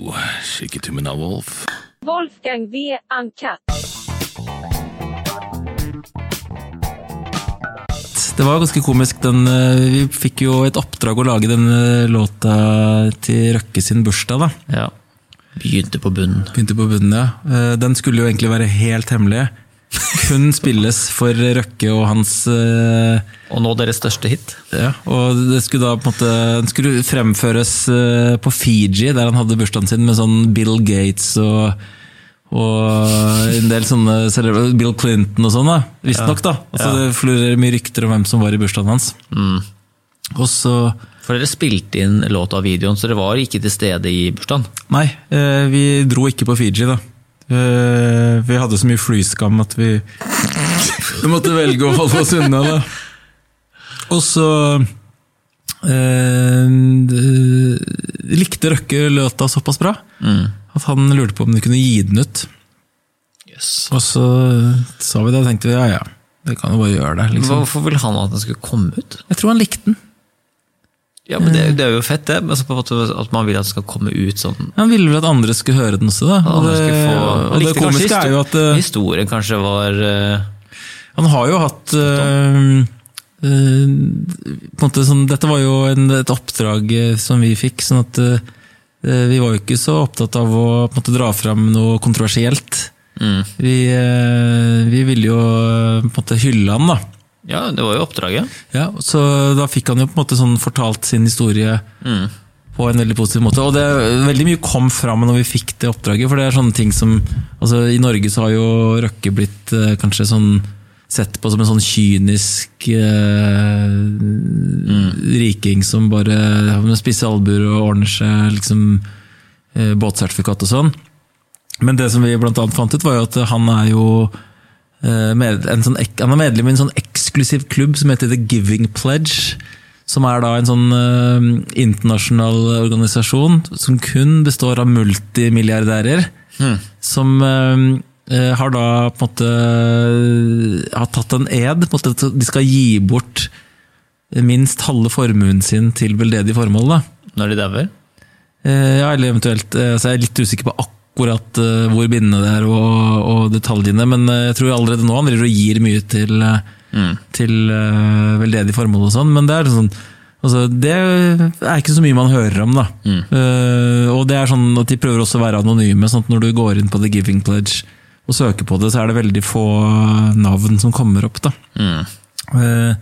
It to Wolf. Wolfgang V. Uncut. Det var ganske komisk. Den, eh, vi fikk jo et oppdrag å lage den låta til Røkke sin bursdag. da. Ja. Begynte på bunnen. Begynte på bunnen, ja. Eh, Den skulle jo egentlig være helt hemmelig. Kun spilles for Røkke og hans uh, Og nå deres største hit. Ja, og det skulle da på en måte Den skulle fremføres uh, på Fiji, der han hadde bursdagen sin, med sånn Bill Gates og og en del sånne Bill Clinton og sånn, da. Visstnok, da. Altså, Ja. Det florerer mye rykter om hvem som var i bursdagen hans. Og så For dere spilte inn låta og videoen, så dere var ikke til stede i bursdagen. Nei, eh, vi dro ikke på Fiji, da. Eh, vi hadde så mye flyskam at vi Vi måtte velge å holde oss unna, da. Og så eh, likte Røkke låta såpass bra at han lurte på om de kunne gi den ut. Og så sa vi det, og tenkte vi ja ja, det kan jo bare gjøre det. liksom. Hvorfor ville han at den skulle komme ut? Jeg tror han likte den. Ja, men det, det er jo fett, det. Men så på en måte At man vil at det skal komme ut sånn. Man ville vel at andre skulle høre den også, da. Og det, få- og det kanskje komiske er jo at eh, Historien kanskje var uh, Han har jo hatt uh, uh, måte sånn, Dette var jo en, et oppdrag som vi fikk, sånn at vi var jo ikke så opptatt av å måte, dra fram noe kontroversielt. mm. Vi, vi ville jo på en måte hylle han, da. Ja, det var jo oppdraget. Ja, så da fikk han jo på en måte sånn fortalt sin historie Mm. på en veldig positiv måte. Og det, veldig mye kom fram når vi fikk det oppdraget, for det er sånne ting som altså I Norge så har jo Røkke blitt eh, kanskje sånn sett på som en sånn kynisk eh, riking som bare har med spisse albuer og ordner seg liksom eh, båtsertifikat og sånn. Men det som vi blant annet fant ut, var jo at han er jo eh, med, en sånn, han er medlem i en sånn eksklusiv klubb som heter The Giving Pledge. Som er da en sånn uh, internasjonal organisasjon som kun består av multimilliardærer. Som eh, eh, har da på en måte har tatt en ed. På at de skal gi bort minst halve formuen sin til veldedig formål. da. Når de dauer. Uh, Ja, eller eventuelt så Jeg er litt usikker på akkurat eh, hvor bindende det er og, og detaljene, men jeg tror allerede nå han driver og gir mye til, eh, til uh, veldedig formål og sånn, men det er sånn Altså, det er ikke så mye man hører om, da. Eh, og det er sånn at de prøver også å være anonyme, sånn at når du går inn på The Giving Pledge og søker på det, så er det veldig få navn som kommer opp. da. Eh,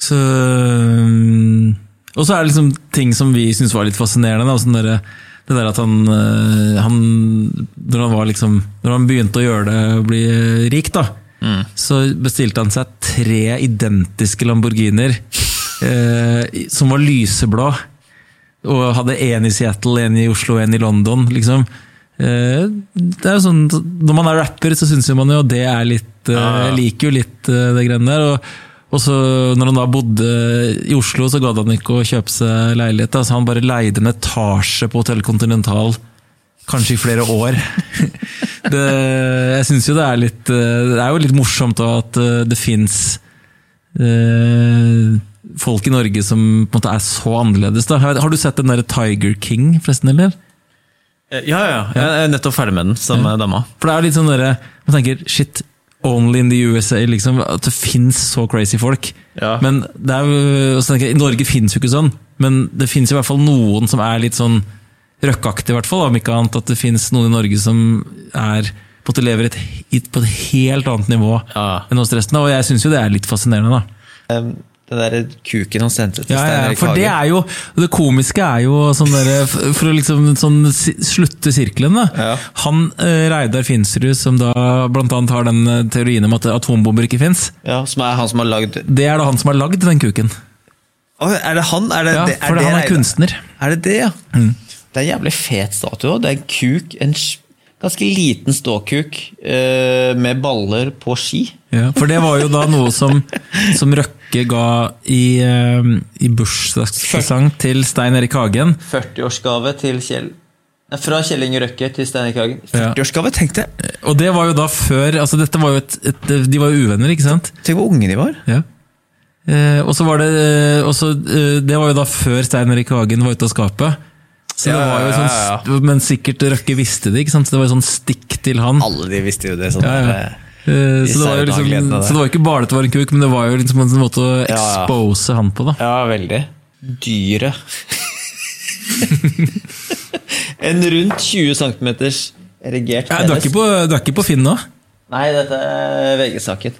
så um, Og så er det liksom ting som vi syns var litt fascinerende. Da, sånn der, det der at han, eh, han Når han var liksom Når han begynte å gjøre det bli rik, da, så bestilte han seg tre identiske Lamborghinier eh, som var lyseblå. Og hadde én i Seattle, én i Oslo, én i London. liksom. Eh, det er jo sånn, Når man er rapper, så syns man jo det er litt eh, Jeg liker jo litt eh, det greiene der. og og så når han da bodde i Oslo, så gadd han ikke å kjøpe seg leilighet. Altså, så han bare leide en etasje på Hotell Continental, kanskje i flere år. Det, jeg syns jo det er litt eh, Det er jo litt morsomt at eh, det fins folk i Norge som på en måte er så annerledes. Da. Har, du sett den derre Tiger King, forresten, eller? Ja, ja, ja. Jeg er nettopp ferdig med den, sammen med dama. For det er litt sånn derre Man tenker shit, only in the USA, liksom. At det fins så crazy folk. Ja. Men det er jo, I Norge fins jo ikke sånn, men det fins i hvert fall noen som er litt sånn røkkeaktig, i hvert fall. Om ikke annet at det finnes noen i Norge som er på at lever et, på et helt annet nivå Ja. enn oss resten. Og jeg syns jo det er litt fascinerende, da. Den der kuken han sendte til Ja, Stein ja, Erik for det Hagen. er jo Det komiske er jo sånn der, For å liksom sånn slutte sirkelen, da. Ja. Han eh, Reidar Finsrud, som da blant annet har den eh, teorien om at atombomber ikke fins, Ja, Som er han som har lagd det er da han som har lagd den kuken. Oh, Er det han? Er det, Ja, det, for det han er Reidar? kunstner. Er det det, ja? Det er en jævlig fet statue òg. Det er en kuk, en ganske liten ståkuk eh, med baller på ski. Ja, for det var jo da noe som, som Røkke ga i, eh, i bursdagspresang til Stein Erik Hagen. 40-årsgave til Kjell Fra Kjell Inge Røkke til Steinar Erik Hagen. 40-årsgave, tenk det! Og det var jo da før altså dette var jo et, et, De var jo uvenner, ikke sant? Tenk hvor unge de var. Ja. Eh, og så var det eh, også, eh, Det var jo da før Stein Erik Hagen var ute av skapet. Så det Ja, var jo sånn, ja, Men sikkert Røkke visste det, ikke sant? Så det var jo sånn stikk til han. Alle de visste jo det. Sånn Ja, ja. Eh, Så det, var jo liksom, så det var jo ikke bare at det var en kuk, men det var jo liksom en måte å Ja, ja. expose han på. da. Ja, veldig. Dyret. en rundt 20 cm erigert Ja, du, er ikke på, du er ikke på Finn nå? Nei, dette er VG-saken.